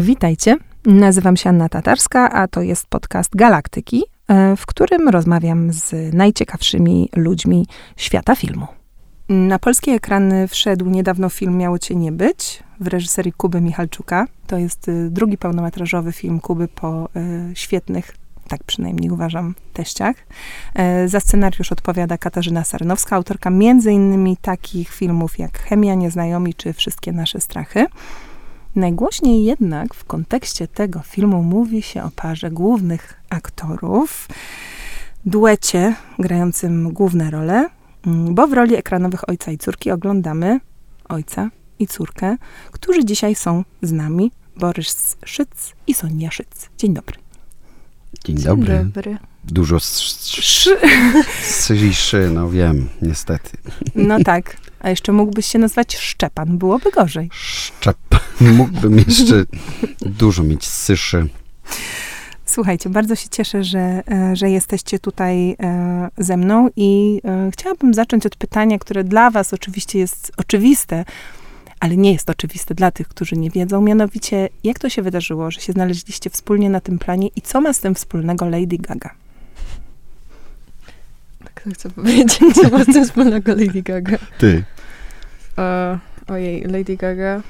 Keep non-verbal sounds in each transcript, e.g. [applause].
Witajcie. Nazywam się Anna Tatarska, a to jest podcast Galaktyki, e, w którym rozmawiam z najciekawszymi ludźmi świata filmu. Na polskie ekrany wszedł niedawno film Miało Cię Nie Być w reżyserii Kuby Michalczuka. To jest y, drugi pełnometrażowy film Kuby po y, świetnych, tak przynajmniej uważam, teściach. E, za scenariusz odpowiada Katarzyna Sarnowska, autorka między innymi takich filmów jak Chemia, Nieznajomi czy Wszystkie nasze strachy. Najgłośniej jednak w kontekście tego filmu mówi się o parze głównych aktorów, duecie grającym główne role, mm, bo w roli ekranowych ojca i córki oglądamy ojca i córkę, którzy dzisiaj są z nami, Borys Szyc i Sonia Szyc. Dzień dobry. Dzień dobry. Dzień dobry. Dużo szy, no wiem, niestety. No tak. A jeszcze mógłbyś się nazwać Szczepan, byłoby gorzej. Szczepan. Mógłbym jeszcze dużo mieć syszy. Słuchajcie, bardzo się cieszę, że, e, że jesteście tutaj e, ze mną i e, chciałabym zacząć od pytania, które dla Was oczywiście jest oczywiste, ale nie jest oczywiste dla tych, którzy nie wiedzą. Mianowicie, jak to się wydarzyło, że się znaleźliście wspólnie na tym planie i co ma z tym wspólnego Lady Gaga? Tak to chcę powiedzieć, co ma z tym wspólnego Lady Gaga. Ty. Ojej, Lady Gaga.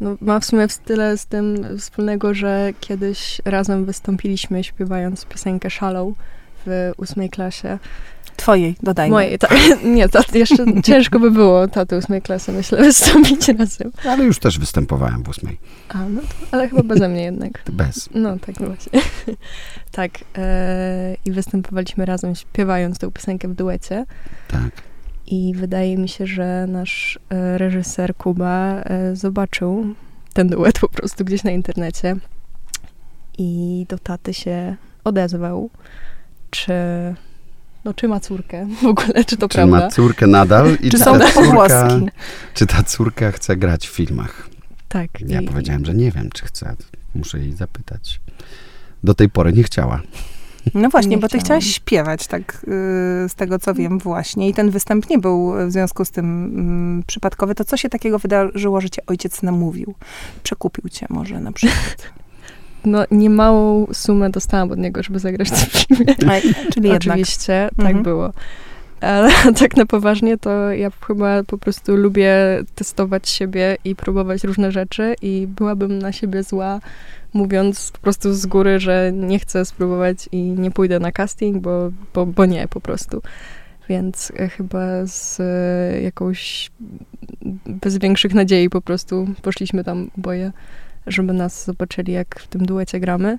No, ma w sumie tyle z tym wspólnego, że kiedyś razem wystąpiliśmy śpiewając piosenkę Shallow w ósmej klasie. Twojej, dodajmy. Mojej, tak. [laughs] Nie, to jeszcze [laughs] ciężko by było tato ósmej klasy, myślę, wystąpić [laughs] razem. Ale już też występowałem w ósmej. A, no to, ale chyba beze mnie jednak. Bez. No, tak właśnie. tak. E, I występowaliśmy razem śpiewając tę piosenkę w duecie. Tak. I wydaje mi się, że nasz e, reżyser Kuba e, zobaczył ten duet po prostu gdzieś na internecie i do taty się odezwał, czy, no, czy ma córkę w ogóle, czy to czy prawda. ma córkę nadal [laughs] i Czy czy, są ta córka, czy ta córka chce grać w filmach? Tak. Ja i, powiedziałem, że nie wiem, czy chce. Muszę jej zapytać. Do tej pory nie chciała. No [laughs] właśnie, Nie bo ty chciałam. chciałaś śpiewać, tak y, z tego co wiem właśnie. I ten występ nie był w związku z tym mm, przypadkowy. To co się takiego wydarzyło, że cię ojciec namówił? Przekupił cię może na przykład. [laughs] [laughs] No, niemałą sumę dostałam od niego, żeby zagrać w filmie. A, czyli jednak. Oczywiście, Mhm. tak było. Ale [laughs] tak na poważnie, to ja chyba po prostu lubię testować siebie i próbować różne rzeczy i byłabym na siebie zła, mówiąc po prostu z góry, że nie chcę spróbować i nie pójdę na casting, bo, bo, bo nie po prostu. Więc e, chyba z e, jakąś bez większych nadziei po prostu poszliśmy tam oboje, żeby nas zobaczyli, jak w tym duecie gramy.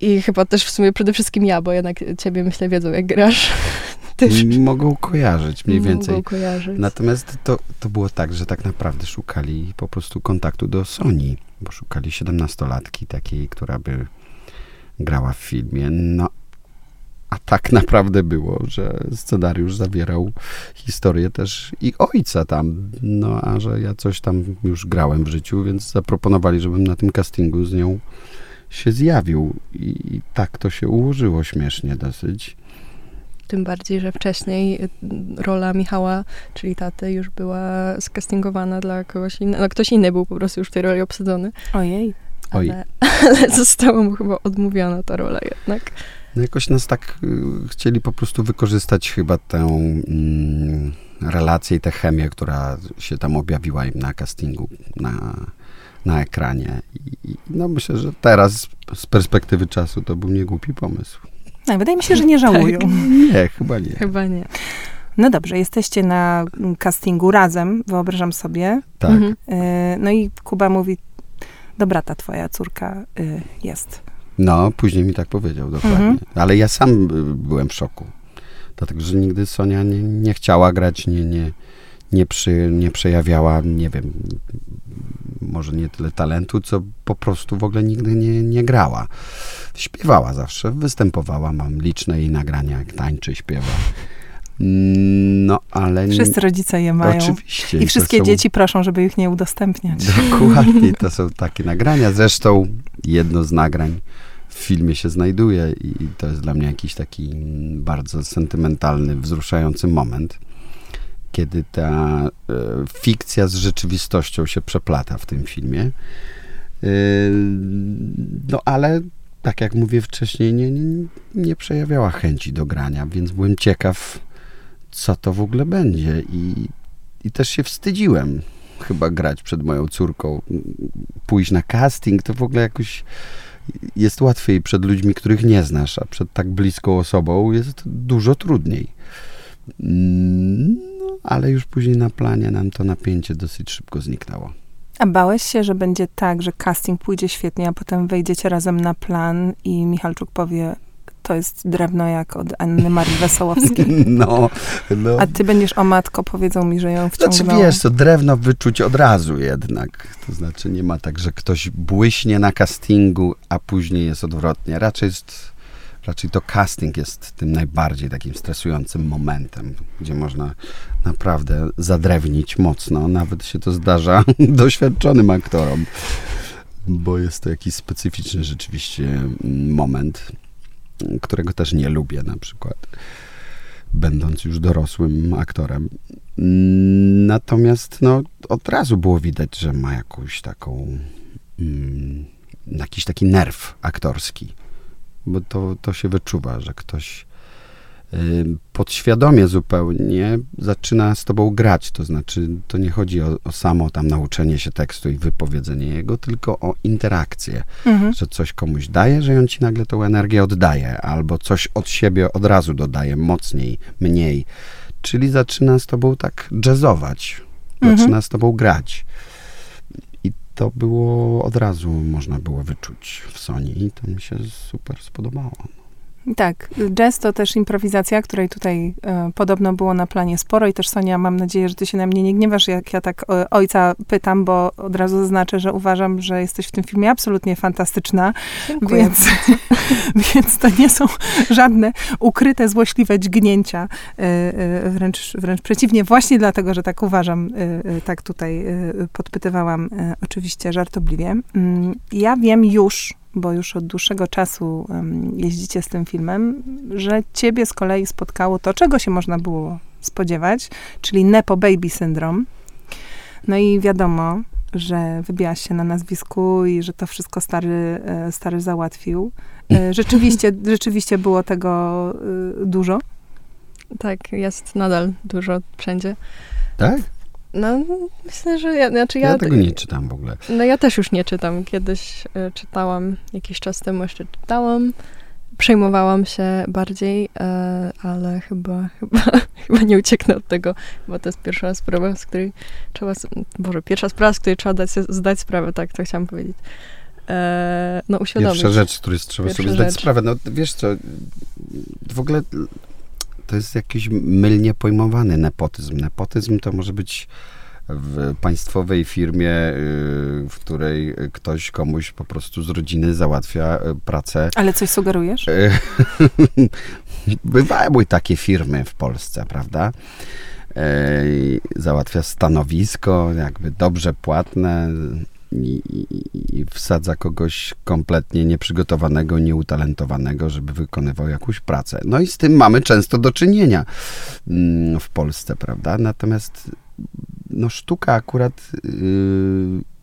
I chyba też w sumie przede wszystkim ja, bo jednak ciebie, myślę, wiedzą, jak grasz. [laughs] Też Mogą kojarzyć mniej więcej. Mogą kojarzyć. Natomiast to, to było tak, że tak naprawdę szukali po prostu kontaktu do Sony, bo szukali 17-latki takiej, która by grała w filmie. No, a tak [laughs] naprawdę było, że scenariusz zawierał historię też i ojca tam. No, a że ja coś tam już grałem w życiu, więc zaproponowali, żebym na tym castingu z nią się zjawił. I, i tak to się ułożyło śmiesznie dosyć. Tym bardziej, że wcześniej y, rola Michała, czyli taty, już była skastingowana dla kogoś innego. No, ktoś inny był po prostu już w tej roli obsadzony, Ojej. Oj. [laughs] ale, ale została mu chyba odmówiona ta rola jednak. No jakoś nas tak y, chcieli po prostu wykorzystać chyba tę mm, relację i tę chemię, która się tam objawiła im na castingu, na, na ekranie. I, I no myślę, że teraz z perspektywy czasu to był niegłupi pomysł. No, wydaje mi się, że [laughs] nie żałują. Nie, chyba nie. Chyba nie. No dobrze, jesteście na castingu razem, wyobrażam sobie. Tak. Mhm. Y, no i Kuba mówi, dobra, ta twoja córka y, jest. No, później mi tak powiedział, dokładnie. Mhm. Ale ja sam y, byłem w szoku. Dlatego, że nigdy Sonia nie, nie chciała grać, nie, nie, nie, przy, nie przejawiała, nie wiem, może nie tyle talentu, co po prostu w ogóle nigdy nie, nie grała. Śpiewała zawsze, występowała, mam liczne jej nagrania, jak tańczy, śpiewa. No, ale... Wszyscy rodzice je mają. Oczywiście. I wszystkie są- dzieci proszą, żeby ich nie udostępniać. Dokładnie, [laughs] to są takie nagrania. Zresztą jedno z nagrań w filmie się znajduje i to jest dla mnie jakiś taki mm, bardzo sentymentalny, wzruszający moment, kiedy ta e, fikcja z rzeczywistością się przeplata w tym filmie. no ale tak jak mówię wcześniej, nie, nie, przejawiała chęci do grania, więc byłem ciekaw, co to w ogóle będzie. I, i też się wstydziłem chyba grać przed moją córką. Pójść na casting to w ogóle jakoś jest łatwiej przed ludźmi, których nie znasz, a przed tak bliską osobą jest dużo trudniej. Ale już później na planie nam to napięcie dosyć szybko zniknęło. A bałeś się, że będzie tak, że casting pójdzie świetnie, a potem wejdziecie razem na plan i Michalczuk powie, to jest drewno jak od Anny Marii Wesołowskiej. [laughs] No, no. A ty będziesz, o matko, powiedzą mi, że ją wciągnęło. Znaczy wiesz, to drewno wyczuć od razu jednak. To znaczy nie ma tak, że ktoś błyśnie na castingu, a później jest odwrotnie. Raczej jest raczej to casting jest tym najbardziej takim stresującym momentem, gdzie można naprawdę zadrewnić mocno. Nawet się to zdarza [laughs] doświadczonym aktorom, bo jest to jakiś specyficzny rzeczywiście moment, którego też nie lubię na przykład, będąc już dorosłym aktorem. Natomiast no, od razu było widać, że ma jakąś taką, mm, jakiś taki nerw aktorski bo to, to się wyczuwa, że ktoś podświadomie zupełnie zaczyna z tobą grać. To znaczy, to nie chodzi o, o, samo tam nauczenie się tekstu i wypowiedzenie jego, tylko o interakcję. Mhm. Że coś komuś daje, że on ci nagle tą energię oddaje, albo coś od siebie od razu dodaje, mocniej, mniej. Czyli zaczyna z tobą tak jazzować, mhm. zaczyna z tobą grać to było od razu, można było wyczuć w Sony i to mi się super spodobało. Tak, jazz to też improwizacja, której tutaj e, podobno było na planie sporo i też Sonia, mam nadzieję, że ty się na mnie nie gniewasz, jak ja tak e, ojca pytam, bo od razu zaznaczę, że uważam, że jesteś w tym filmie absolutnie fantastyczna, więc, [laughs] więc to nie są żadne ukryte, złośliwe dźgnięcia, e, e wręcz, wręcz przeciwnie, właśnie dlatego, że tak uważam, e, e, tak tutaj podpytywałam, oczywiście żartobliwie. Mm, ja wiem już, bo już od dłuższego czasu um, jeździcie z tym filmem, że ciebie z kolei spotkało to, czego się można było spodziewać, czyli Nepo Baby Syndrom. No i wiadomo, że wybijasz się na nazwisku i że to wszystko stary, e, stary załatwił. E, [laughs] rzeczywiście, rzeczywiście było tego e, dużo. Tak, jest nadal dużo wszędzie. Tak? No, myślę, że ja, znaczy ja, ja tego nie czytam w ogóle. No ja też już nie czytam. Kiedyś y, czytałam, jakiś czas temu jeszcze czytałam. Przejmowałam się bardziej, y, ale chyba, [laughs] chyba, chyba nie ucieknę od tego, bo to jest pierwsza sprawa, z której trzeba, Boże, pierwsza sprawa, z której trzeba dać, zdać sprawę, tak, to chciałam powiedzieć. E, no, uświadomić. Pierwsza rzecz, z której trzeba Pierwsza sobie zdać rzecz. sprawę. No, wiesz co, w ogóle to jest jakiś mylnie pojmowany nepotyzm. Nepotyzm to może być w państwowej firmie, y, w której ktoś komuś po prostu z rodziny załatwia y, pracę. Ale coś sugerujesz? [laughs] Bywały takie firmy w Polsce, prawda? Załatwia stanowisko, jakby dobrze płatne, i, i, wsadza kogoś kompletnie nieprzygotowanego, nieutalentowanego, żeby wykonywał jakąś pracę. No i z tym mamy często do czynienia mm, w Polsce, prawda? Natomiast no, sztuka akurat yy,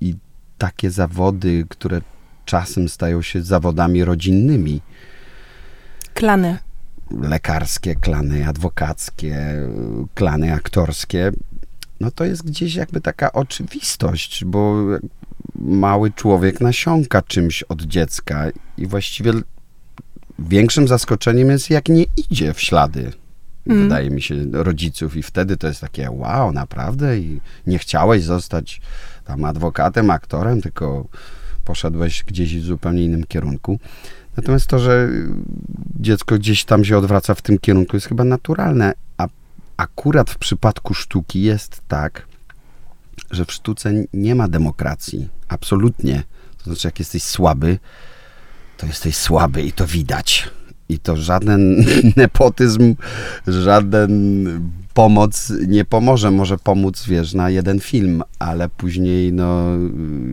i takie zawody, które czasem stają się zawodami rodzinnymi. Klany. Lekarskie, klany adwokackie, klany aktorskie. No to jest gdzieś jakby taka oczywistość, bo mały człowiek nasiąka czymś od dziecka i właściwie większym zaskoczeniem jest, jak nie idzie w ślady. Mm. Wydaje mi się, rodziców, i wtedy to jest takie, wow, naprawdę? I nie chciałeś zostać tam adwokatem, aktorem, tylko poszedłeś gdzieś w zupełnie innym kierunku. Natomiast to, że dziecko gdzieś tam się odwraca w tym kierunku, jest chyba naturalne. A akurat w przypadku sztuki jest tak, że w sztuce nie ma demokracji. Absolutnie. To znaczy, jak jesteś słaby, to jesteś słaby i to widać. I to żaden [laughs] nepotyzm, żaden pomoc nie pomoże. Może pomóc, wiesz, na jeden film, ale później, no,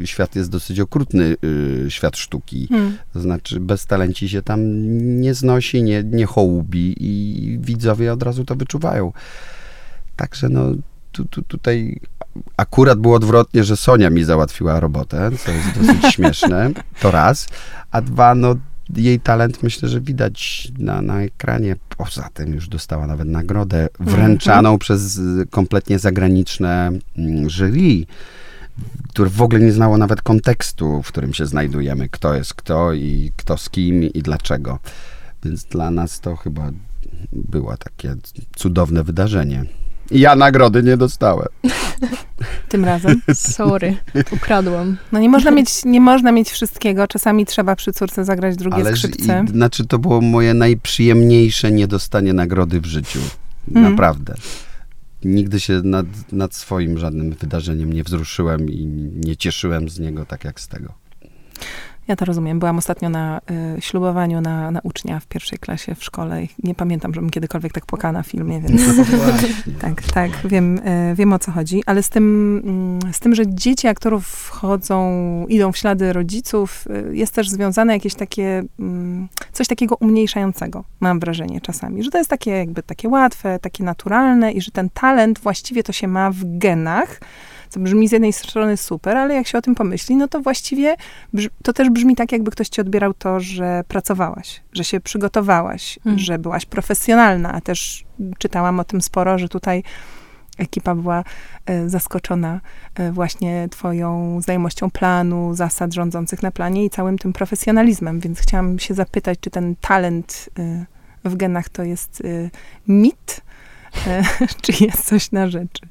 świat jest dosyć okrutny, yy, świat sztuki. Hmm. To znaczy, bez talenci się tam nie znosi, nie, nie hołubi i widzowie od razu to wyczuwają. Także, no, tu, tu, tutaj akurat było odwrotnie, że Sonia mi załatwiła robotę, co jest dosyć [laughs] śmieszne, to raz, a dwa, no jej talent myślę, że widać na, na ekranie. Poza tym już dostała nawet nagrodę wręczaną mm -hmm. przez kompletnie zagraniczne mm, jury, które w ogóle nie znało nawet kontekstu, w którym się znajdujemy, kto jest kto i kto z kim i dlaczego. Więc dla nas to chyba było takie cudowne wydarzenie. I ja nagrody nie dostałem. [laughs] Tym razem. Sorry, ukradłam. No nie można mieć, nie można mieć wszystkiego. Czasami trzeba przy córce zagrać drugie Ale skrzypce. I, znaczy to było moje najprzyjemniejsze niedostanie nagrody w życiu. Mm. Naprawdę. Nigdy się nad, nad swoim żadnym wydarzeniem nie wzruszyłem i nie cieszyłem z niego tak jak z tego. Ja to rozumiem. Byłam ostatnio na y, ślubowaniu na, na ucznia w pierwszej klasie w szkole i nie pamiętam, żebym kiedykolwiek tak płakała na filmie, więc [laughs] tak, tak, wiem, y, wiem o co chodzi. Ale z tym, y, z tym, że dzieci aktorów wchodzą, idą w ślady rodziców, y, jest też związane jakieś takie, mm, coś takiego umniejszającego, mam wrażenie czasami, że to jest takie jakby takie łatwe, takie naturalne i że ten talent właściwie to się ma w genach, co brzmi z jednej strony super, ale jak się o tym pomyśli, no to właściwie to też brzmi tak, jakby ktoś ci odbierał to, że pracowałaś, że się przygotowałaś, hmm. że byłaś profesjonalna, a też czytałam o tym sporo, że tutaj ekipa była e, zaskoczona e, właśnie twoją znajomością planu, zasad rządzących na planie i całym tym profesjonalizmem, więc chciałam się zapytać, czy ten talent e, w genach to jest mit, [laughs] czy jest coś na rzeczy?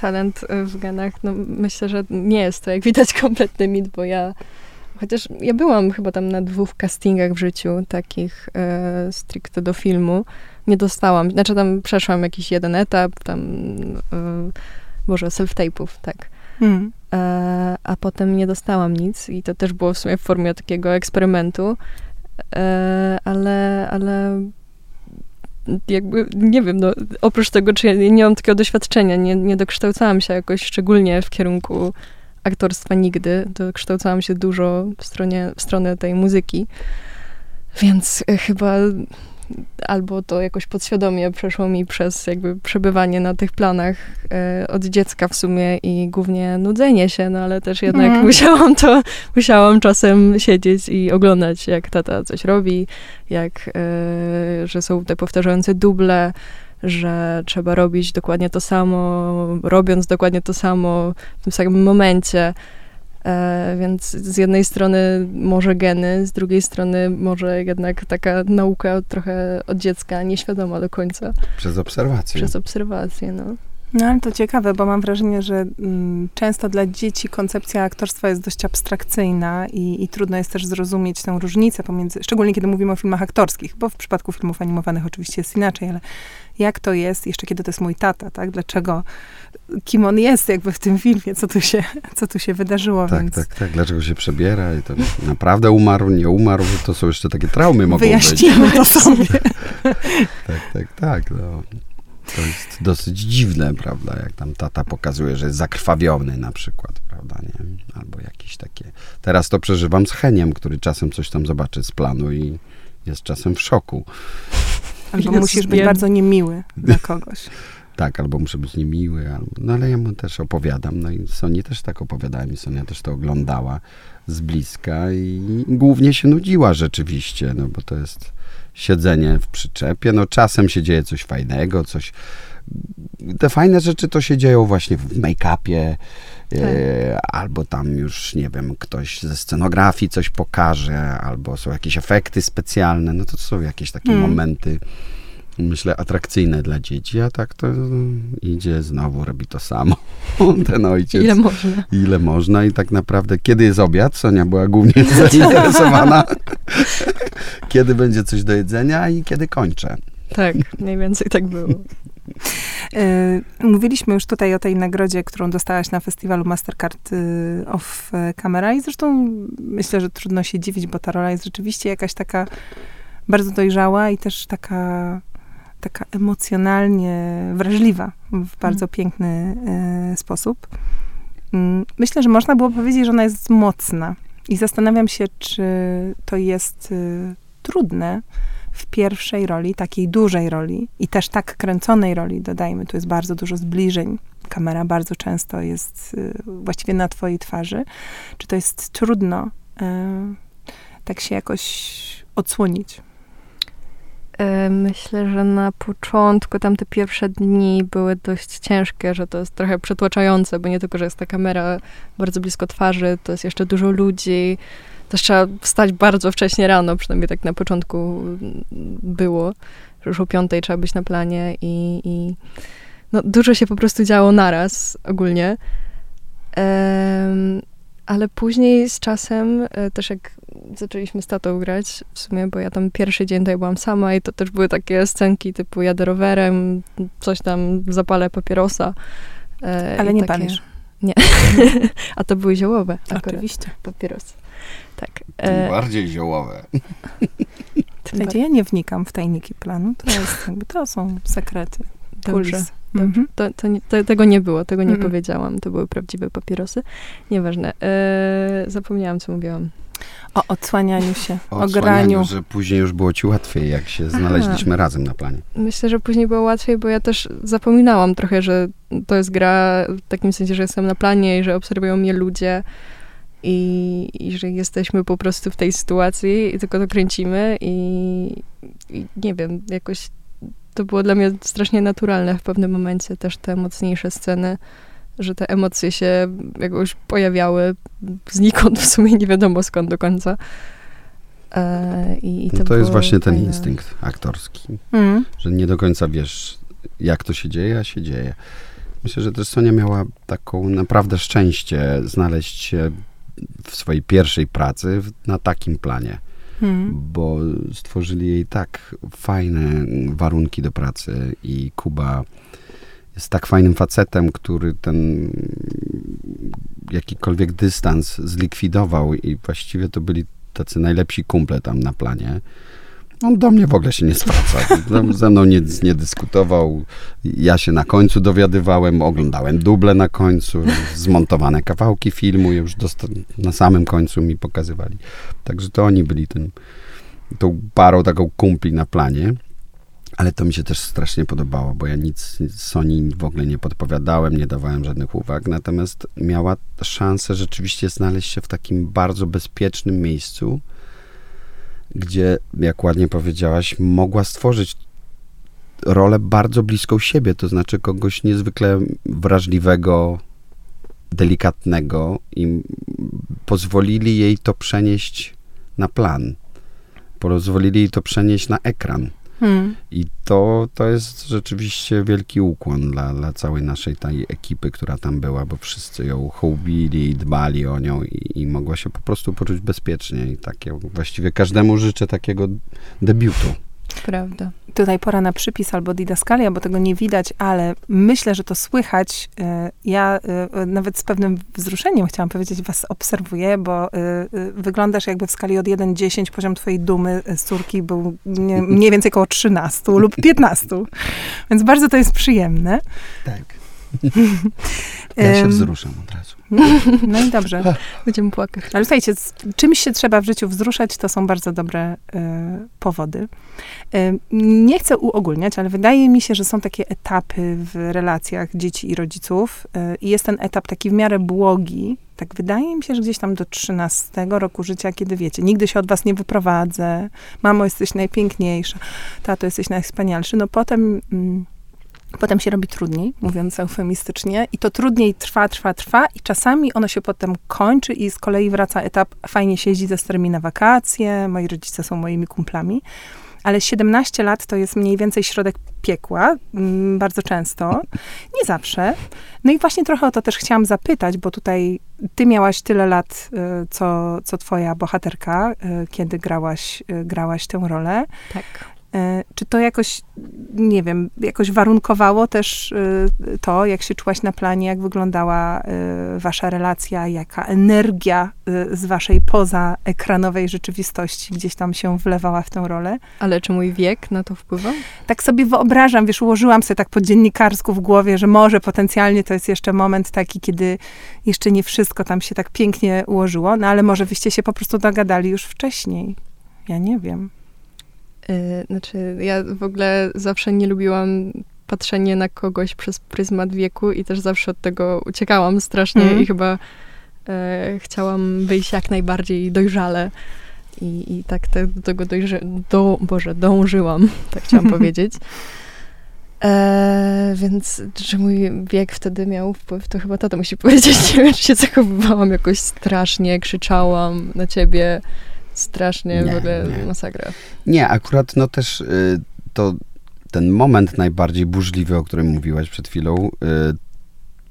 Talent y, w genach, no myślę, że nie jest to, jak widać, [laughs] kompletny mit, bo ja chociaż ja byłam chyba tam na dwóch castingach w życiu, takich e, stricte do filmu. Nie dostałam, znaczy tam przeszłam jakiś jeden etap, tam e, może self-tape'ów, tak. Mm. E, a potem nie dostałam nic i to też było w sumie w formie takiego eksperymentu, e, ale, ale jakby, nie wiem, no, oprócz tego, czy ja nie mam takiego doświadczenia, nie, nie dokształcałam się jakoś szczególnie w kierunku aktorstwa nigdy, dokształcałam się dużo w, stronie, w stronę tej muzyki, więc chyba albo to jakoś podświadomie przeszło mi przez jakby przebywanie na tych planach e, od dziecka w sumie i głównie nudzenie się, no ale też jednak mm. musiałam to, musiałam czasem siedzieć i oglądać, jak tata coś robi, jak, e, że są te powtarzające duble, że trzeba robić dokładnie to samo, robiąc dokładnie to samo w tym samym momencie. E, więc z jednej strony może geny, z drugiej strony może jednak taka nauka trochę od dziecka, nieświadoma do końca. Przez obserwację. Przez obserwację, no. No ale to ciekawe, bo mam wrażenie, że mm, często dla dzieci koncepcja aktorstwa jest dość abstrakcyjna i, i, trudno jest też zrozumieć tę różnicę pomiędzy, szczególnie kiedy mówimy o filmach aktorskich, bo w przypadku filmów animowanych oczywiście jest inaczej, ale jak to jest, jeszcze kiedy to jest mój tata, tak? Dlaczego, kim on jest jakby w tym filmie, co tu się, co tu się wydarzyło, tak, więc... Tak, tak, dlaczego się przebiera i to naprawdę umarł, nie umarł, to są jeszcze takie traumy mogą Wyjaśnimy być. to sobie. tak, tak, tak, no. To jest dosyć dziwne, prawda, jak tam tata pokazuje, że jest zakrwawiony na przykład, prawda, nie? Albo jakieś takie... Teraz to przeżywam z Heniem, który czasem coś tam zobaczy z planu i jest czasem w szoku. Albo musisz być bardzo niemiły dla kogoś. Tak, albo muszę być niemiły, albo, no ale ja mu też opowiadam, no i Sonia też tak opowiadałem i Sonia też to oglądała z bliska i głównie się nudziła rzeczywiście, no bo to jest siedzenie w przyczepie. No czasem się dzieje coś fajnego, coś... Te fajne rzeczy to się dzieją właśnie w make-upie, tak. e, albo tam już, nie wiem, ktoś ze scenografii coś pokaże, albo są jakieś efekty specjalne, no to są jakieś takie hmm. momenty myślę, atrakcyjne dla dzieci, a tak to idzie znowu, robi to samo. [laughs] Ten ojciec. Ile można. Ile można i tak naprawdę, kiedy jest obiad, Sonia była głównie [laughs] zainteresowana, [laughs] kiedy będzie coś do jedzenia i kiedy kończę. Tak, mniej więcej tak było. E, mówiliśmy już tutaj o tej nagrodzie, którą dostałaś na festiwalu Mastercard y, of Camera i zresztą myślę, że trudno się dziwić, bo ta rola jest rzeczywiście jakaś taka bardzo dojrzała i też taka taka emocjonalnie wrażliwa w bardzo mm. piękny e, sposób. Mm, myślę, że można było powiedzieć, że ona jest mocna. I zastanawiam się, czy to jest e, trudne w pierwszej roli, takiej dużej roli i też tak kręconej roli, dodajmy, tu jest bardzo dużo zbliżeń. Kamera bardzo często jest y, właściwie na twojej twarzy. Czy to jest trudno y, tak się jakoś odsłonić? E, myślę, że na początku tam te pierwsze dni były dość ciężkie, że to jest trochę przytłaczające, bo nie tylko, że jest ta kamera bardzo blisko twarzy, to jest jeszcze dużo ludzi. Też trzeba wstać bardzo wcześnie rano, przynajmniej tak na początku było, że już o piątej trzeba być na planie i, i no, dużo się po prostu działo naraz ogólnie. Um, ale później z czasem, e, też jak zaczęliśmy z tatą grać, w sumie, bo ja tam pierwszy dzień tutaj byłam sama i to też były takie scenki typu jadę rowerem, coś tam zapalę papierosa. E, ale nie takie... palisz. Nie. [laughs] A to były ziołowe. Akurat. Oczywiście. Papierosy. Tak. Tym e... bardziej ziołowe. [laughs] Słuchajcie, ja nie wnikam w tajniki planu. To, jest, jakby, to są sekrety. Dobrze. Mhm. To, to, to, tego nie było, tego nie mhm. powiedziałam. To były prawdziwe papierosy. Nieważne. E, zapomniałam, co mówiłam. O odsłanianiu się, o, o graniu. że później już było ci łatwiej, jak się znaleźliśmy Aha. razem na planie. Myślę, że później było łatwiej, bo ja też zapominałam trochę, że to jest gra w takim sensie, że jestem na planie i że obserwują mnie ludzie i, i że jesteśmy po prostu w tej sytuacji i tylko to kręcimy i, i nie wiem, jakoś to było dla mnie strasznie naturalne w pewnym momencie, też te mocniejsze sceny, że te emocje się jakoś pojawiały znikąd, w sumie nie wiadomo skąd do końca. E, i, i to, no to jest właśnie ten fajne. instynkt aktorski, mm. że nie do końca wiesz, jak to się dzieje, a się dzieje. Myślę, że też Sonia miała taką naprawdę szczęście znaleźć się w swojej pierwszej pracy na takim planie hmm. bo stworzyli jej tak fajne warunki do pracy i Kuba jest tak fajnym facetem, który ten jakikolwiek dystans zlikwidował i właściwie to byli tacy najlepsi kumple tam na planie. On do mnie w ogóle się nie zwraca. Ze mną nic nie dyskutował. Ja się na końcu dowiadywałem, oglądałem duble na końcu, zmontowane kawałki filmu już na samym końcu mi pokazywali. Także to oni byli tym, tą parą taką kumpli na planie. Ale to mi się też strasznie podobało, bo ja nic Sony w ogóle nie podpowiadałem, nie dawałem żadnych uwag, natomiast miała szansę rzeczywiście znaleźć się w takim bardzo bezpiecznym miejscu, gdzie, jak ładnie powiedziałaś, mogła stworzyć rolę bardzo bliską siebie, to znaczy kogoś niezwykle wrażliwego, delikatnego i pozwolili jej to przenieść na plan. Pozwolili jej to przenieść na ekran. Hmm. I to, to jest rzeczywiście wielki ukłon dla, dla całej naszej tej ekipy, która tam była, bo wszyscy ją hołbili i dbali o nią i, i mogła się po prostu poczuć bezpiecznie. I takie, właściwie każdemu życzę takiego debiutu. Prawda. Tutaj pora na przypis albo didaskalia, bo tego nie widać, ale myślę, że to słychać. E, ja e, nawet z pewnym wzruszeniem chciałam powiedzieć, was obserwuję, bo e, wyglądasz jakby w skali od 1-10 poziom twojej dumy z córki był [laughs] mniej więcej około 13 lub 15. Więc bardzo to jest przyjemne. Tak. [laughs] Ja się wzruszam od razu. [laughs] No i dobrze. Będziemy płakać. Ale słuchajcie, czymś się trzeba w życiu wzruszać, to są bardzo dobre y, powody. Y, nie chcę uogólniać, ale wydaje mi się, że są takie etapy w relacjach dzieci i rodziców. Y, I jest ten etap taki w miarę błogi. Tak wydaje mi się, że gdzieś tam do 13 roku życia, kiedy wiecie, nigdy się od was nie wyprowadzę, mamo, jesteś najpiękniejsza, tato, jesteś najwspanialszy. No potem... Mm, Potem się robi trudniej, mówiąc eufemistycznie, i to trudniej trwa, trwa, trwa, i czasami ono się potem kończy, i z kolei wraca etap, fajnie się jeździ ze starymi na wakacje, moi rodzice są moimi kumplami. Ale 17 lat to jest mniej więcej środek piekła, mm, bardzo często, nie zawsze. No i właśnie trochę o to też chciałam zapytać, bo tutaj ty miałaś tyle lat, y, co, co twoja bohaterka, y, kiedy grałaś, y, grałaś tę rolę. Tak. E, czy to jakoś, nie wiem, jakoś warunkowało też e, to, jak się czułaś na planie, jak wyglądała e, wasza relacja, jaka energia z waszej pozaekranowej rzeczywistości gdzieś tam się wlewała w tę rolę? Ale czy mój wiek na to wpływa? Tak sobie wyobrażam, wiesz, ułożyłam sobie tak po dziennikarsku w głowie, że może potencjalnie to jest jeszcze moment taki, kiedy jeszcze nie wszystko tam się tak pięknie ułożyło, no ale może wyście się po prostu dogadali już wcześniej. Ja nie wiem. Y, znaczy, ja w ogóle zawsze nie lubiłam patrzenie na kogoś przez pryzmat wieku i też zawsze od tego uciekałam strasznie Mhm. i chyba e, chciałam wyjść jak najbardziej dojrzale. I, i tak te, do tego dojrze, do, Boże, dążyłam, [laughs] tak chciałam [laughs] powiedzieć. E, więc, że mój wiek wtedy miał wpływ, to chyba tata musi [laughs] powiedzieć. Nie wiem, czy się zachowywałam jakoś strasznie, krzyczałam na ciebie strasznie, Nie, w ogóle nie. masakra. Nie, akurat no też y, to ten moment najbardziej burzliwy, o którym mówiłaś przed chwilą, y,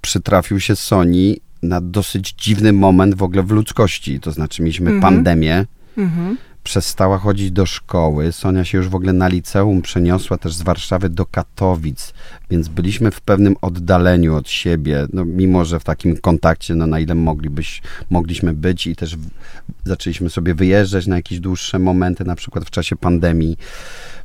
przytrafił się Sony na dosyć dziwny moment w ogóle w ludzkości. To znaczy mieliśmy Mhm. pandemię, Mhm. Przestała chodzić do szkoły. Sonia się już w ogóle na liceum przeniosła też z Warszawy do Katowic, więc byliśmy w pewnym oddaleniu od siebie, no, mimo że w takim kontakcie, no, na ile moglibyś, mogliśmy być i też w, zaczęliśmy sobie wyjeżdżać na jakieś dłuższe momenty, na przykład w czasie pandemii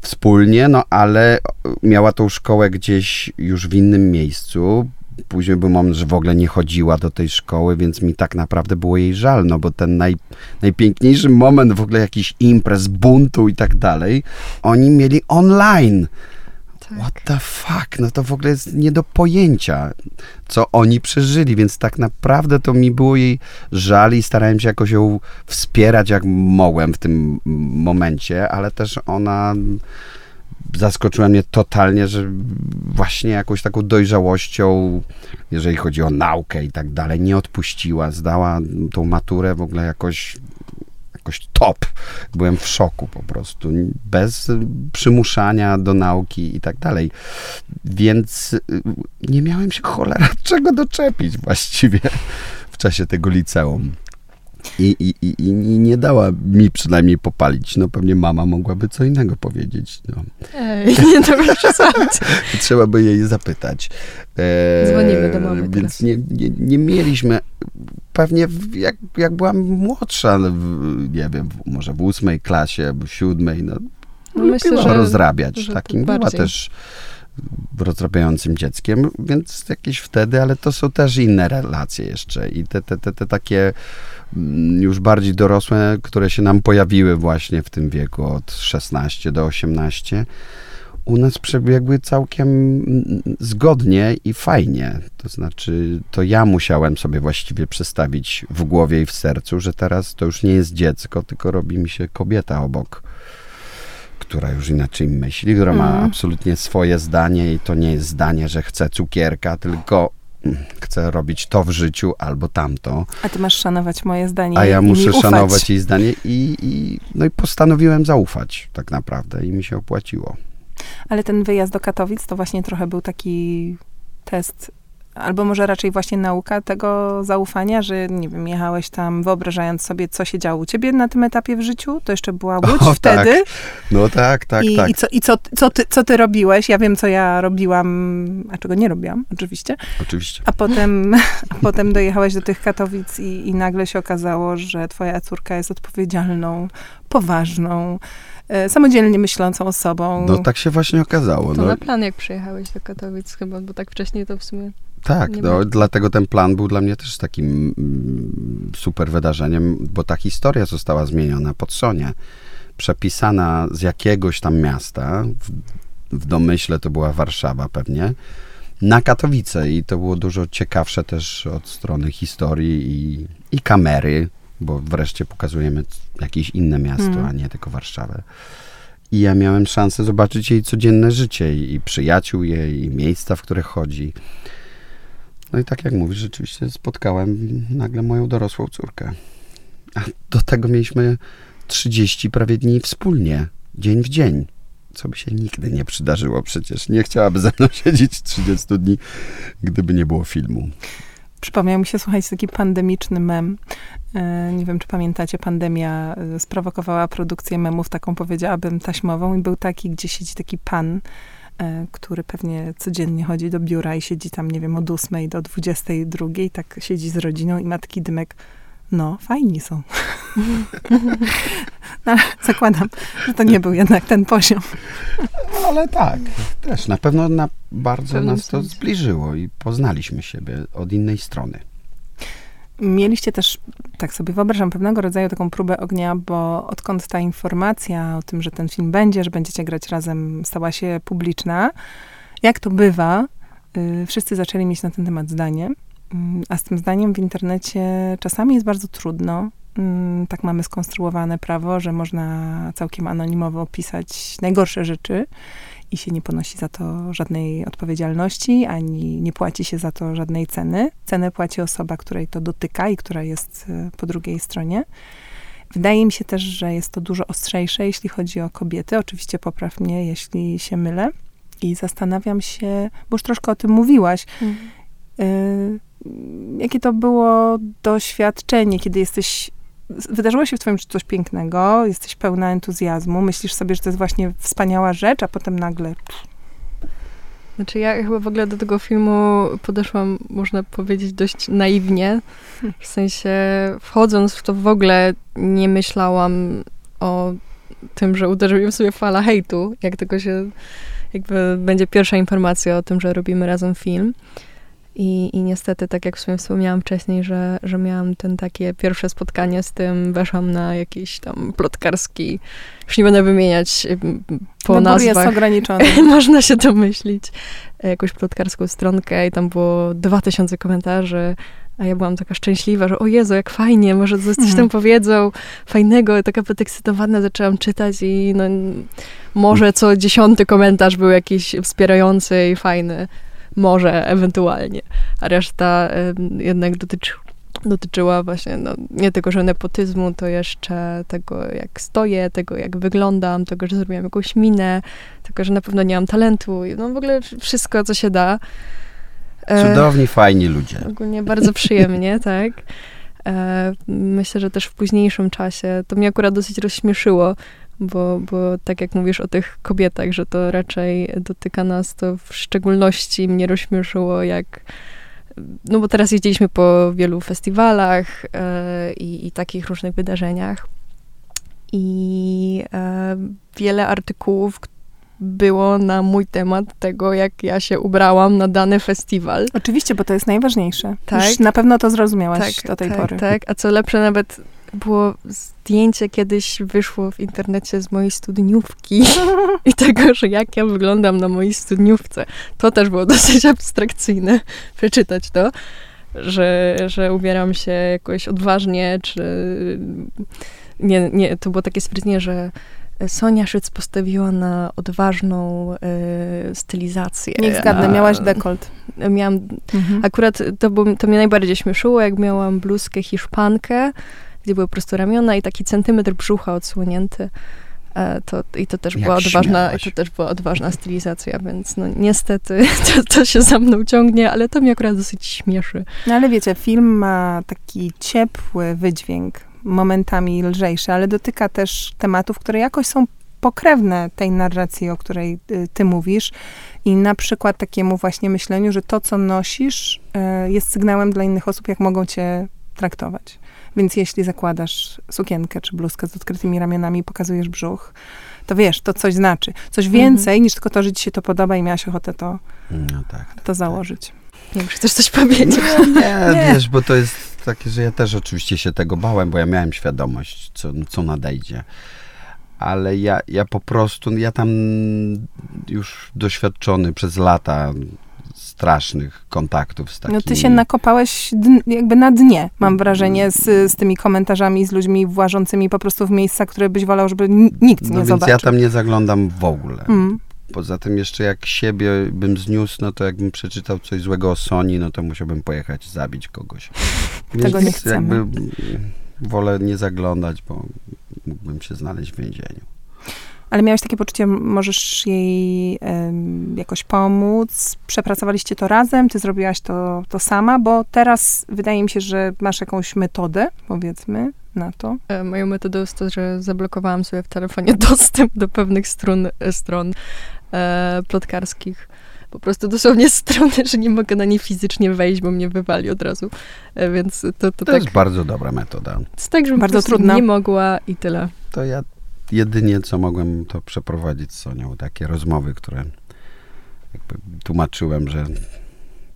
wspólnie, no ale miała tą szkołę gdzieś już w innym miejscu. Później był moment, że w ogóle nie chodziła do tej szkoły, więc mi tak naprawdę było jej żal, no bo ten naj, najpiękniejszy moment w ogóle jakichś imprez, buntu i tak dalej, oni mieli online. Tak. What the fuck? No to w ogóle jest nie do pojęcia, co oni przeżyli, więc tak naprawdę to mi było jej żal i starałem się jakoś ją wspierać jak mogłem w tym momencie, ale też ona zaskoczyła mnie totalnie, że właśnie jakąś taką dojrzałością, jeżeli chodzi o naukę i tak dalej, nie odpuściła, zdała tą maturę w ogóle jakoś jakoś top. Byłem w szoku po prostu, bez przymuszania do nauki i tak dalej. Więc y, nie miałem się cholera [laughs] czego doczepić właściwie w czasie tego liceum. I, i, i, I nie dała mi przynajmniej popalić. No pewnie mama mogłaby co innego powiedzieć. No. Ej, [laughs] nie przesadzać. [laughs] Trzeba by jej zapytać. E, Dzwonimy do mamy Więc nie, nie, nie mieliśmy, pewnie jak, jak byłam młodsza, no, w, nie wiem, może w ósmej klasie, albo w siódmej, no, No myślę, lubiła że- rozrabiać. że Takim była też rozrabiającym dzieckiem, więc jakieś wtedy, ale to są też inne relacje jeszcze i te, te, te, te takie już bardziej dorosłe, które się nam pojawiły właśnie w tym wieku od 16 do 18, u nas przebiegły całkiem mm, zgodnie i fajnie. To znaczy, to ja musiałem sobie właściwie przestawić w głowie i w sercu, że teraz to już nie jest dziecko, tylko robi mi się kobieta obok, która już inaczej myśli, która ma Mhm. absolutnie swoje zdanie i to nie jest zdanie, że chce cukierka, tylko chce robić to w życiu albo tamto. A ty masz szanować moje zdanie A ja muszę szanować jej zdanie i, i, no i postanowiłem zaufać tak naprawdę i mi się opłaciło. Ale ten wyjazd do Katowic to właśnie trochę był taki test, albo może raczej właśnie nauka tego zaufania, że nie wiem, jechałeś tam wyobrażając sobie, co się działo u ciebie na tym etapie w życiu. To jeszcze była Łódź O, wtedy. tak. No tak, tak, I, tak. i, co, i co, co, ty, co ty robiłeś? Ja wiem, co ja robiłam, a czego nie robiłam, oczywiście. Oczywiście. A potem, a potem dojechałeś do tych Katowic i, i nagle się okazało, że twoja córka jest odpowiedzialną, poważną, e, samodzielnie myślącą osobą. No tak się właśnie okazało. To No, na plan, jak przyjechałeś do Katowic chyba, bo tak wcześniej to w sumie... tak, no, dlatego ten plan był dla mnie też takim mm, super wydarzeniem, bo ta historia została zmieniona pod Sonię. Przepisana z jakiegoś tam miasta, w, w domyśle to była Warszawa pewnie, na Katowice i to było dużo ciekawsze też od strony historii i, i kamery, bo wreszcie pokazujemy jakieś inne miasto, Mhm. a nie tylko Warszawę. I ja miałem szansę zobaczyć jej codzienne życie i, i przyjaciół jej, i miejsca, w które chodzi. No i tak jak mówisz, rzeczywiście spotkałem nagle moją dorosłą córkę. A do tego mieliśmy 30 prawie dni wspólnie, dzień w dzień. Co by się nigdy nie przydarzyło przecież. Nie chciałaby ze mną [laughs] siedzieć 30 dni, gdyby nie było filmu. Przypomniał mi się, słuchajcie, taki pandemiczny mem. E, Nie wiem, czy pamiętacie, pandemia e, sprowokowała produkcję memów, taką powiedziałabym taśmową i był taki, gdzie siedzi taki pan, który pewnie codziennie chodzi do biura i siedzi tam, nie wiem, od 8 do 22, tak siedzi z rodziną i matki dymek. No, fajni są. [laughs] no, ale zakładam, że to nie był jednak ten poziom. Ale tak, też na pewno na bardzo nas to sensie. zbliżyło i poznaliśmy siebie od innej strony. Mieliście też, tak sobie wyobrażam, pewnego rodzaju taką próbę ognia, bo odkąd ta informacja o tym, że ten film będzie, że będziecie grać razem, stała się publiczna, jak to bywa, y, wszyscy zaczęli mieć na ten temat zdanie. Mm, a z tym zdaniem w internecie czasami jest bardzo trudno. Mm, tak mamy skonstruowane prawo, że można całkiem anonimowo pisać najgorsze rzeczy i się nie ponosi za to żadnej odpowiedzialności, ani nie płaci się za to żadnej ceny. Cenę płaci osoba, której to dotyka i która jest y, po drugiej stronie. Wydaje mi się też, że jest to dużo ostrzejsze, jeśli chodzi o kobiety. Oczywiście popraw mnie, jeśli się mylę. I zastanawiam się, bo już troszkę o tym mówiłaś, mhm. y, jakie to było doświadczenie, kiedy jesteś wydarzyło się w twoim życiu coś pięknego, jesteś pełna entuzjazmu, myślisz sobie, że to jest właśnie wspaniała rzecz, a potem nagle... Znaczy ja chyba w ogóle do tego filmu podeszłam, można powiedzieć, dość naiwnie. W sensie wchodząc w to w ogóle nie myślałam o tym, że uderzy mnie w sobie fala hejtu, jak tylko się jakby będzie pierwsza informacja o tym, że robimy razem film. I, I niestety, tak jak w sumie wspomniałam wcześniej, że, że miałam ten takie pierwsze spotkanie z tym, weszłam na jakiś tam plotkarski, już nie będę wymieniać po Wybór nazwach. jest ograniczony. [laughs] Można się domyślić. Jakąś plotkarską stronkę i tam było 2000 komentarzy, a ja byłam taka szczęśliwa, że o Jezu, jak fajnie, może coś tam mhm. powiedzą fajnego. Taka podekscytowana zaczęłam czytać i no, może co dziesiąty komentarz był jakiś wspierający i fajny. Może, ewentualnie. A reszta jednak dotyczy, dotyczyła właśnie no, nie tego, że nepotyzmu, to jeszcze tego, jak stoję, tego, jak wyglądam, tego, że zrobiłam jakąś minę, tego, że na pewno nie mam talentu. No w ogóle wszystko, co się da. E, Cudowni, fajni ludzie. Ogólnie bardzo przyjemnie, [laughs] tak. E, myślę, że też w późniejszym czasie to mnie akurat dosyć rozśmieszyło, bo, bo tak jak mówisz o tych kobietach, że to raczej dotyka nas, to w szczególności mnie rozśmieszyło, jak no bo teraz jeździliśmy po wielu festiwalach e, i, i, takich różnych wydarzeniach i e, wiele artykułów było na mój temat tego, jak ja się ubrałam na dany festiwal. Oczywiście, bo to jest najważniejsze. Tak. Już na pewno to zrozumiałaś tak, do tej tak, pory. Tak, a co lepsze, nawet było zdjęcie kiedyś wyszło w internecie z mojej studniówki [laughs] i tego, że jak ja wyglądam na mojej studniówce. To też było [laughs] dosyć abstrakcyjne, przeczytać to, że, że ubieram się jakoś odważnie, czy... Nie, nie, to było takie stwierdzenie, że Sonia Szyc postawiła na odważną y, stylizację. Niech zgadnę, miałaś dekolt. Miałam, mhm. akurat to, to mnie najbardziej śmieszyło, jak miałam bluzkę hiszpankę, gdzie były po prostu ramiona i taki centymetr brzucha odsłonięty. E, to, I to też była odważna, to też była odważna stylizacja, więc no niestety [laughs] to, to się za mną ciągnie, ale to mnie akurat dosyć śmieszy. No ale wiecie, film ma taki ciepły wydźwięk, momentami lżejszy, ale dotyka też tematów, które jakoś są pokrewne tej narracji, o której y, ty mówisz. I na przykład takiemu właśnie myśleniu, że to, co nosisz, y, jest sygnałem dla innych osób, jak mogą cię traktować. Więc jeśli zakładasz sukienkę czy bluzkę z odkrytymi ramionami i pokazujesz brzuch, to wiesz, to coś znaczy. Coś mhm. więcej mhm. niż tylko to, że ci się to podoba i miałaś ochotę to, no tak, to tak. założyć. Nie wiem, czy chcesz coś powiedzieć? Nie, [laughs] nie, wiesz, bo to jest takie, że ja też oczywiście się tego bałem, bo ja miałem świadomość, co, co nadejdzie. Ale ja, ja po prostu, ja tam już doświadczony przez lata strasznych kontaktów z takimi... No ty się nakopałeś jakby na dnie, mam wrażenie, z, z tymi komentarzami, z ludźmi włażącymi po prostu w miejsca, które byś wolał, żeby nikt no nie więc zobaczył. ja tam nie zaglądam w ogóle. Mm. Poza tym jeszcze jak siebie bym zniósł, no to jakbym przeczytał coś złego o Sony, no to musiałbym pojechać zabić kogoś. [laughs] Tego nie chcemy. Jakby wolę nie zaglądać, bo mógłbym się znaleźć w więzieniu. Ale miałeś takie poczucie, możesz jej um, jakoś pomóc? Przepracowaliście to razem? Ty zrobiłaś to, to sama? Bo teraz wydaje mi się, że masz jakąś metodę, powiedzmy, na to. E, moją metodą jest to, że zablokowałam sobie w telefonie [laughs] dostęp do pewnych stron, e, stron e, plotkarskich. Po prostu dosłownie [laughs] strony, że nie mogę na nie fizycznie wejść, bo mnie wywali od razu. E, więc to, to, to tak, jest bardzo dobra metoda. To jest tak, że bardzo trudna. nie mogła i tyle. To ja jedynie co mogłem to przeprowadzić z Sonią, takie rozmowy, które tłumaczyłem, że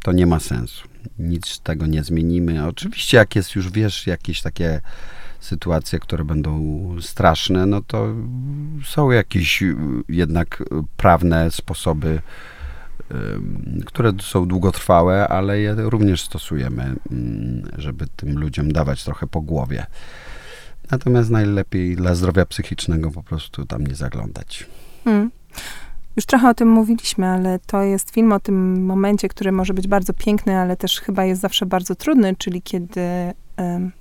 to nie ma sensu. Nic z tego nie zmienimy. Oczywiście, jak jest już, wiesz, jakieś takie sytuacje, które będą straszne, no to są jakieś y, jednak prawne sposoby, które są długotrwałe, ale je również stosujemy, mm, żeby tym ludziom dawać trochę po głowie. Natomiast najlepiej dla zdrowia psychicznego po prostu tam nie zaglądać. Hmm. Już trochę o tym mówiliśmy, ale to jest film o tym momencie, który może być bardzo piękny, ale też chyba jest zawsze bardzo trudny, czyli kiedy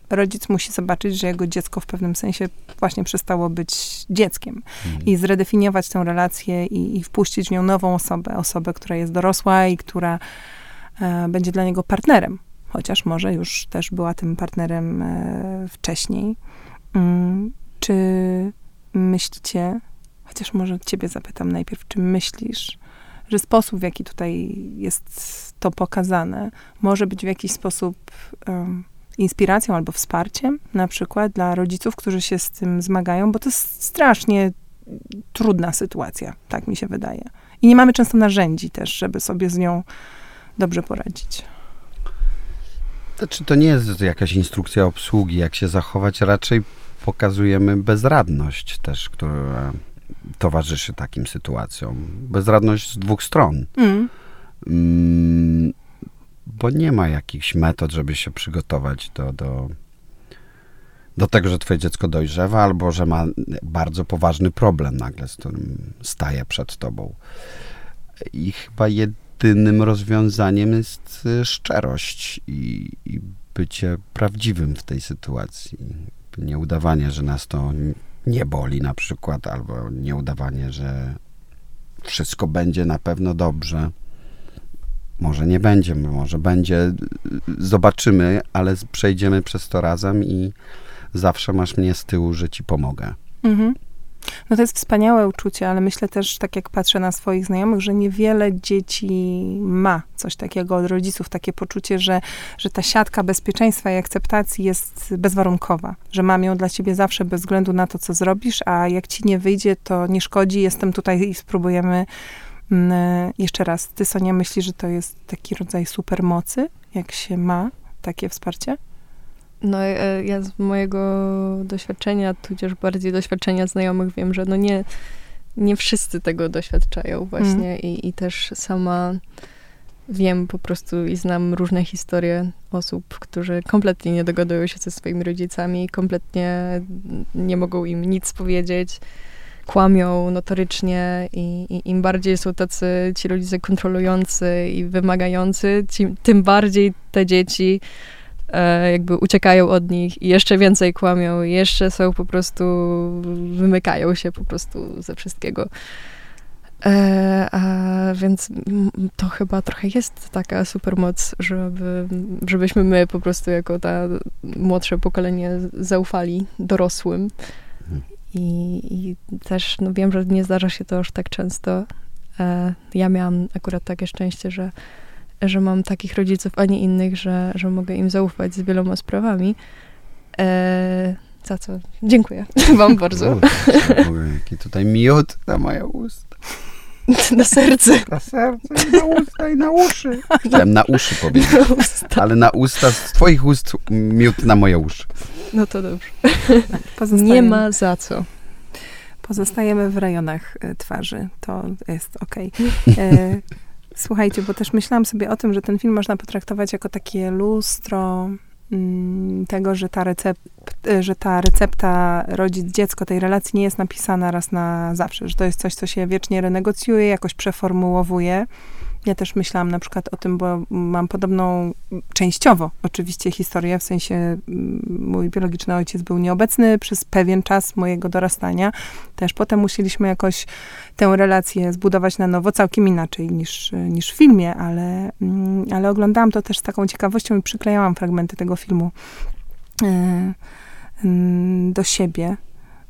rodzic musi zobaczyć, że jego dziecko w pewnym sensie właśnie przestało być dzieckiem mhm. i zredefiniować tę relację i, i, wpuścić w nią nową osobę, osobę, która jest dorosła i która e, będzie dla niego partnerem, chociaż może już też była tym partnerem e, wcześniej. Mm, czy myślicie, chociaż może ciebie zapytam najpierw, czy myślisz, że sposób, w jaki tutaj jest to pokazane, może być w jakiś sposób um, inspiracją albo wsparciem, na przykład dla rodziców, którzy się z tym zmagają, bo to jest strasznie trudna sytuacja, tak mi się wydaje. I nie mamy często narzędzi też, żeby sobie z nią dobrze poradzić. Znaczy, to nie jest jakaś instrukcja obsługi, jak się zachować, raczej pokazujemy bezradność też, która towarzyszy takim sytuacjom. Bezradność z dwóch stron. Mm. Mm, bo nie ma jakichś metod, żeby się przygotować do, do, do tego, że twoje dziecko dojrzewa, albo że ma bardzo poważny problem nagle, z którym staje przed tobą. I chyba jedynym rozwiązaniem jest y, szczerość i, i bycie prawdziwym w tej sytuacji. Nie udawanie, że nas to nie boli na przykład, albo nie udawanie, że wszystko będzie na pewno dobrze. Może nie będzie, może będzie, zobaczymy, ale przejdziemy przez to razem i zawsze masz mnie z tyłu, że ci pomogę. Mhm. No to jest wspaniałe uczucie, ale myślę też, tak jak patrzę na swoich znajomych, że niewiele dzieci ma coś takiego od rodziców, takie poczucie, że, że ta siatka bezpieczeństwa i akceptacji jest bezwarunkowa, że mam ją dla ciebie zawsze bez względu na to, co zrobisz, a jak ci nie wyjdzie, to nie szkodzi, jestem tutaj i spróbujemy mm, jeszcze raz. Ty, Sonia, myślisz, że to jest taki rodzaj supermocy, jak się ma takie wsparcie? No e, ja z mojego doświadczenia, tudzież bardziej doświadczenia znajomych wiem, że no nie, nie wszyscy tego doświadczają właśnie mm. i, i też sama wiem po prostu i znam różne historie osób, którzy kompletnie nie dogadują się ze swoimi rodzicami, kompletnie nie mogą im nic powiedzieć, kłamią notorycznie i, i im bardziej są tacy ci rodzice kontrolujący i wymagający, ci, tym bardziej te dzieci jakby uciekają od nich i jeszcze więcej kłamią, i jeszcze są po prostu, wymykają się po prostu ze wszystkiego. E, a więc to chyba trochę jest taka supermoc, żeby, żebyśmy my po prostu jako ta młodsze pokolenie zaufali dorosłym. Mhm. I, I, też no wiem, że nie zdarza się to aż tak często. E, ja miałam akurat takie szczęście, że że mam takich rodziców, a nie innych, że, że mogę im zaufać z wieloma sprawami. E, za co dziękuję [laughs] wam bardzo. jaki tutaj miód na moje usta. [laughs] Na serce. Na serce i na usta i na uszy. [laughs] Chciałem na uszy powiedzieć, na ale na usta, z twoich ust miód na moje uszy. No to dobrze. Nie ma za co. Pozostajemy w rejonach e, twarzy. To jest okej. Okay. Słuchajcie, bo też myślałam sobie o tym, że ten film można potraktować jako takie lustro mm, tego, że ta, recept, że ta recepta rodzic-dziecko tej relacji nie jest napisana raz na zawsze, że to jest coś, co się wiecznie renegocjuje, jakoś przeformułowuje. Ja też myślałam na przykład o tym, bo mam podobną, częściowo oczywiście historię, w sensie mm, mój biologiczny ojciec był nieobecny przez pewien czas mojego dorastania. Też potem musieliśmy jakoś tę relację zbudować na nowo, całkiem inaczej niż, niż w filmie, ale, mm, ale oglądałam to też z taką ciekawością i przyklejałam fragmenty tego filmu e, mm, do siebie.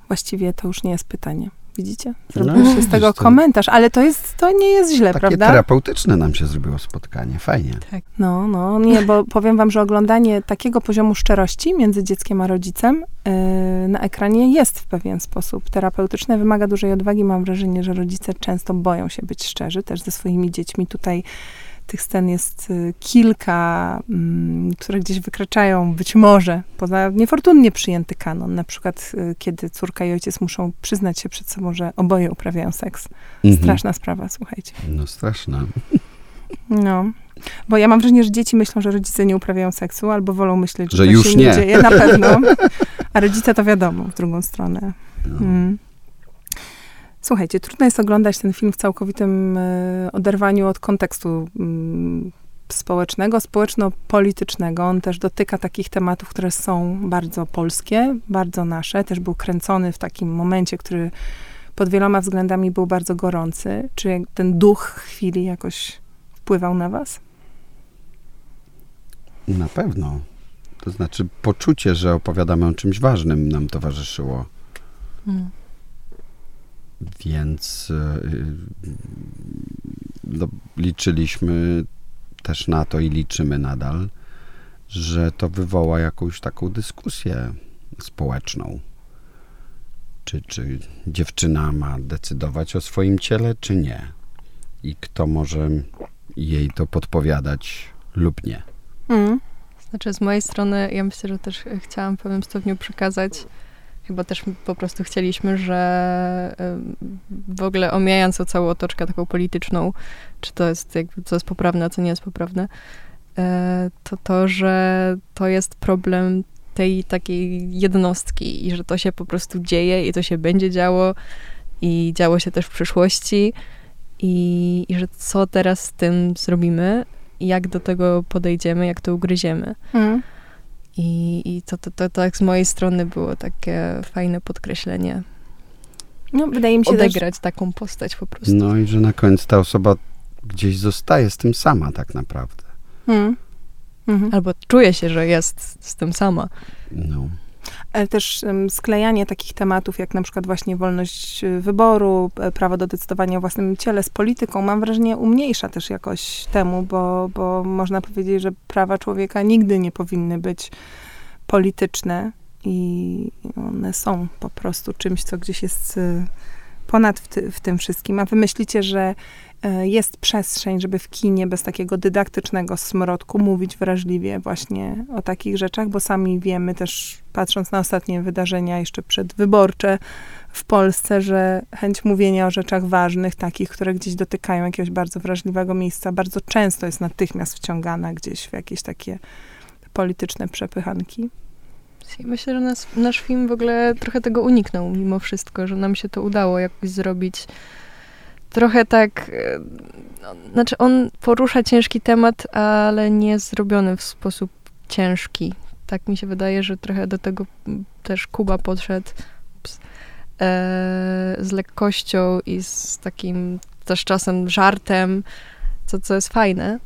Właściwie to już nie jest pytanie. Widzicie? Zrobił no, się z tego komentarz, ale to jest, to nie jest źle, Takie prawda? terapeutyczne nam się zrobiło spotkanie, fajnie. Tak. No, no, nie, bo [laughs] powiem wam, że oglądanie takiego poziomu szczerości między dzieckiem a rodzicem yy, na ekranie jest w pewien sposób terapeutyczne, wymaga dużej odwagi. Mam wrażenie, że rodzice często boją się być szczerzy też ze swoimi dziećmi. Tutaj tych scen jest y, kilka, mm, które gdzieś wykraczają być może poza niefortunnie przyjęty kanon. Na przykład, y, kiedy córka i ojciec muszą przyznać się przed sobą, że oboje uprawiają seks. Mhm. Straszna sprawa, słuchajcie. No straszna. No. Bo ja mam wrażenie, że dzieci myślą, że rodzice nie uprawiają seksu, albo wolą myśleć, że, Że to już się nie. nie. dzieje. Na [laughs] pewno. A rodzice to wiadomo, w drugą stronę. No. Mm. Słuchajcie, trudno jest oglądać ten film w całkowitym e, oderwaniu od kontekstu mm, społecznego, społeczno-politycznego. On też dotyka takich tematów, które są bardzo polskie, bardzo nasze. Też był kręcony w takim momencie, który pod wieloma względami był bardzo gorący. Czy ten duch chwili jakoś wpływał na was? Na pewno. To znaczy poczucie, że opowiadamy o czymś ważnym nam towarzyszyło. Mm. Więc y, no, liczyliśmy też na to i liczymy nadal, że to wywoła jakąś taką dyskusję społeczną. Czy, czy dziewczyna ma decydować o swoim ciele, czy nie? I kto może jej to podpowiadać lub nie. Mm. Znaczy z mojej strony, ja myślę, że też chciałam w pewnym stopniu przekazać, chyba też po prostu chcieliśmy, że w ogóle omijając o całą otoczkę taką polityczną, czy to jest jakby, co jest poprawne, a co nie jest poprawne, e, to to, że to jest problem tej takiej jednostki i że to się po prostu dzieje i to się będzie działo i działo się też w przyszłości i, i że co teraz z tym zrobimy, jak do tego podejdziemy, jak to ugryziemy. Mm. I, i to, to, to tak z mojej strony było takie fajne podkreślenie. No, wydaje mi się też, Odegrać taką postać po prostu. No i że na koniec ta osoba gdzieś zostaje z tym sama tak naprawdę. Mm. Mhm. Albo czuje się, że jest z tym sama. No. Ale też sklejanie takich tematów, jak na przykład właśnie wolność y, wyboru, e, prawo do decydowania o własnym ciele z polityką, mam wrażenie, umniejsza też jakoś temu, bo, bo można powiedzieć, że prawa człowieka nigdy nie powinny być polityczne i one są po prostu czymś, co gdzieś jest ponad w, ty, w tym wszystkim. A wy myślicie, że e, jest przestrzeń, żeby w kinie bez takiego dydaktycznego smrodku mówić wrażliwie właśnie o takich rzeczach, bo sami wiemy też, patrząc na ostatnie wydarzenia jeszcze przedwyborcze w Polsce, że chęć mówienia o rzeczach ważnych, takich, które gdzieś dotykają jakiegoś bardzo wrażliwego miejsca, bardzo często jest natychmiast wciągana gdzieś w jakieś takie polityczne przepychanki. Myślę, że nas, nasz film w ogóle trochę tego uniknął mimo wszystko, że nam się to udało jakoś zrobić. Trochę tak, e, no, znaczy on porusza ciężki temat, ale nie zrobiony w sposób ciężki. Tak mi się wydaje, że trochę do tego też Kuba podszedł e, z lekkością i z takim też czasem żartem, co, co jest fajne.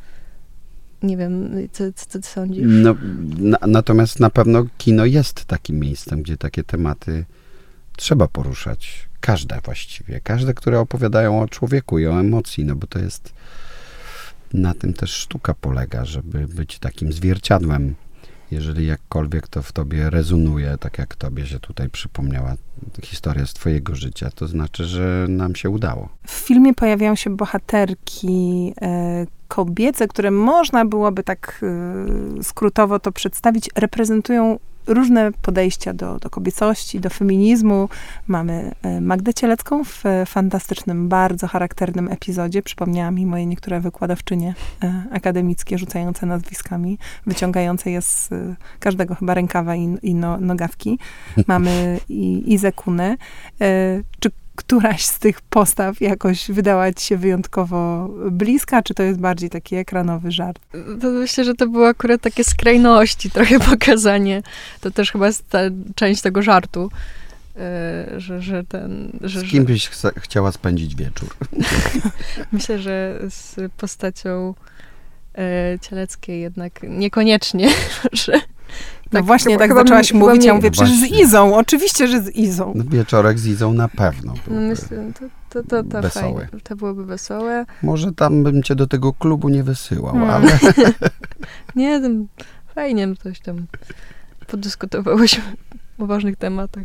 Nie wiem, co, co, co ty sądzisz? No, na, natomiast na pewno kino jest takim miejscem, gdzie takie tematy trzeba poruszać. Każde właściwie. Każde, które opowiadają o człowieku i o emocji, no bo to jest na tym też sztuka polega, żeby być takim zwierciadłem. Jeżeli jakkolwiek to w tobie rezonuje, tak jak tobie się tutaj przypomniała historia z twojego życia, to znaczy, że nam się udało. W filmie pojawiają się bohaterki e, kobiece, które można byłoby tak e, skrótowo to przedstawić, reprezentują różne podejścia do, do kobiecości, do feminizmu. Mamy e, Magdę Cielecką w e, fantastycznym, bardzo charakternym epizodzie. Przypomniała mi moje niektóre wykładowczynie e, akademickie, rzucające nazwiskami, wyciągające je z każdego chyba rękawa i, i no, nogawki. Mamy i, Izę Kunę. E, czy któraś z tych postaw jakoś wydała ci się wyjątkowo bliska, czy to jest bardziej taki ekranowy żart? To myślę, że to było akurat takie skrajności, trochę [laughs] pokazanie. To też chyba jest ta część tego żartu, e, że, że ten... Że, Z kim byś chce, chciała spędzić wieczór? [laughs] myślę, że z postacią e, Cieleckiej jednak niekoniecznie, [laughs] że... No tak właśnie, chyba- tak zaczęłaś mówić, chyba ja mówię, No przecież z właśnie. Izą, oczywiście, że z Izą. No, wieczorek z Izą na pewno No myślę, to, to, to, to Wesoły. fajne. To byłoby wesołe. Może tam bym cię do tego klubu nie wysyłał, Hmm. ale [laughs] Nie, tam fajnie coś tam podyskutowałyśmy o ważnych tematach.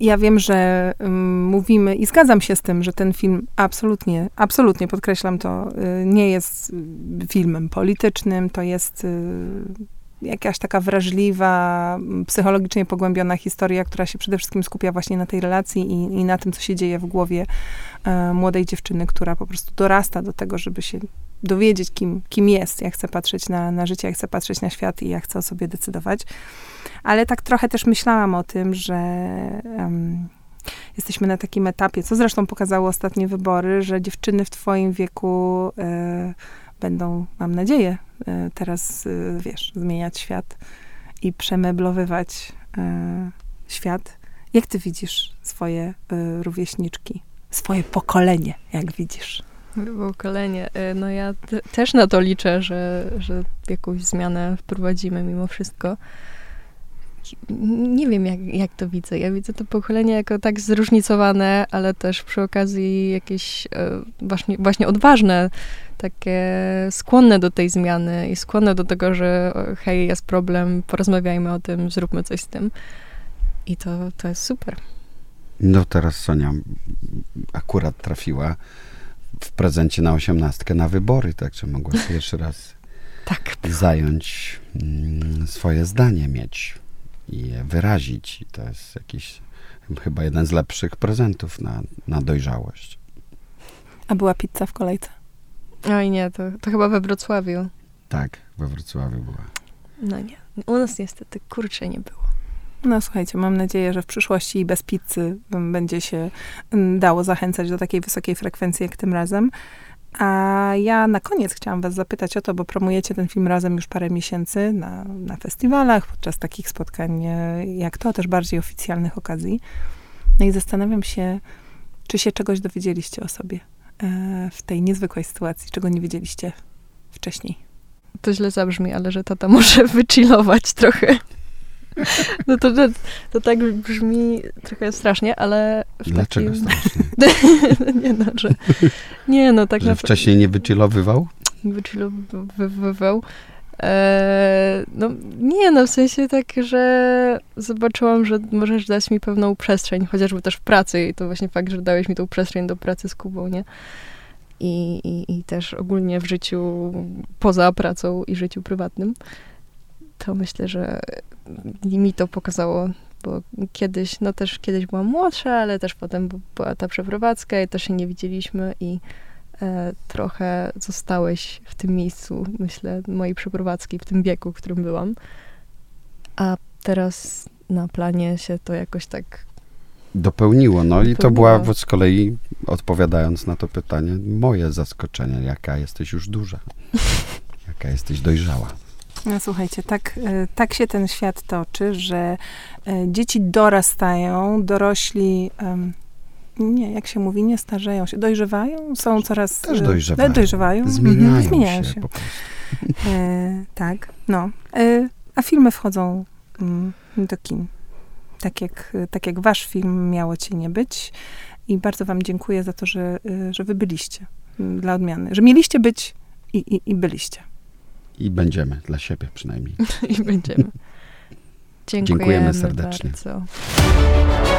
Ja wiem, że um, mówimy i zgadzam się z tym, że ten film absolutnie, absolutnie podkreślam to, y, nie jest y, filmem politycznym, to jest y, jakaś taka wrażliwa, psychologicznie pogłębiona historia, która się przede wszystkim skupia właśnie na tej relacji i, i na tym, co się dzieje w głowie e, młodej dziewczyny, która po prostu dorasta do tego, żeby się dowiedzieć, kim, kim jest. Ja chcę patrzeć na, na życie, ja chcę patrzeć na świat i ja chcę o sobie decydować. Ale tak trochę też myślałam o tym, że um, jesteśmy na takim etapie, co zresztą pokazały ostatnie wybory, że dziewczyny w twoim wieku e, będą, mam nadzieję, teraz, e, wiesz, zmieniać świat i przemeblowywać e, świat. Jak ty widzisz swoje rówieśniczki, swoje pokolenie, jak widzisz? Pokolenie. No ja też na to liczę, że, że jakąś zmianę wprowadzimy mimo wszystko. Nie wiem, jak, jak to widzę. Ja widzę to pokolenie jako tak zróżnicowane, ale też przy okazji jakieś właśnie, właśnie odważne takie skłonne do tej zmiany i skłonne do tego, że hej, jest problem, porozmawiajmy o tym, zróbmy coś z tym. I to, to jest super. No teraz Sonia akurat trafiła w prezencie na osiemnastkę na wybory, także mogła pierwszy raz [laughs] tak. zająć mm, swoje zdanie, mieć i je wyrazić. I to jest jakiś chyba jeden z lepszych prezentów na, na dojrzałość. A była pizza w kolejce? Oj nie, to, to chyba we Wrocławiu. Tak, we Wrocławiu była. No nie, u nas niestety kurczę nie było. No słuchajcie, mam nadzieję, że w przyszłości i bez pizzy będzie się dało zachęcać do takiej wysokiej frekwencji jak tym razem. A ja na koniec chciałam was zapytać o to, bo promujecie ten film razem już parę miesięcy na, na festiwalach, podczas takich spotkań e, jak to, też bardziej oficjalnych okazji. No i zastanawiam się, czy się czegoś dowiedzieliście o sobie. E, w tej niezwykłej sytuacji, czego nie wiedzieliście wcześniej? To źle zabrzmi, ale że tata może [laughs] wychillować trochę. [laughs] No to, to, to tak brzmi trochę strasznie, ale... Dlaczego takim... strasznie? [laughs] nie no, że... Nie no, tak Że wcześniej nie wychillowywał? Wychillowywał. Eee, no nie, no w sensie tak, że zobaczyłam, że możesz dać mi pewną przestrzeń, chociażby też w pracy i to właśnie fakt, że dałeś mi tą przestrzeń do pracy z Kubą, nie? I, i, i też ogólnie w życiu poza pracą i życiu prywatnym, to myślę, że mi to pokazało, bo kiedyś, no też kiedyś byłam młodsza, ale też potem była ta przeprowadzka i też się nie widzieliśmy i e, trochę zostałeś w tym miejscu, myślę, mojej przeprowadzki, w tym wieku, w którym byłam. A teraz na planie się to jakoś tak dopełniło. No dopełniło. i to była z kolei, odpowiadając na to pytanie, moje zaskoczenie, jaka jesteś już duża, [laughs] jaka jesteś dojrzała. No słuchajcie, tak, e, tak się ten świat toczy, że e, dzieci dorastają, dorośli nie, jak się mówi, nie starzeją się, dojrzewają, są coraz... Też e, dojrzewają. dojrzewają. Zmieniają, mhm, zmieniają się. się. E, tak, no. E, a filmy wchodzą mm, do kin. Tak jak, tak jak wasz film miało cię nie być. I bardzo wam dziękuję za to, że, że wy byliście mm, dla odmiany. Że mieliście być i, i, i byliście. I będziemy, dla siebie przynajmniej. [laughs] I będziemy. [laughs] Dziękujemy, Dziękujemy serdecznie. Bardzo.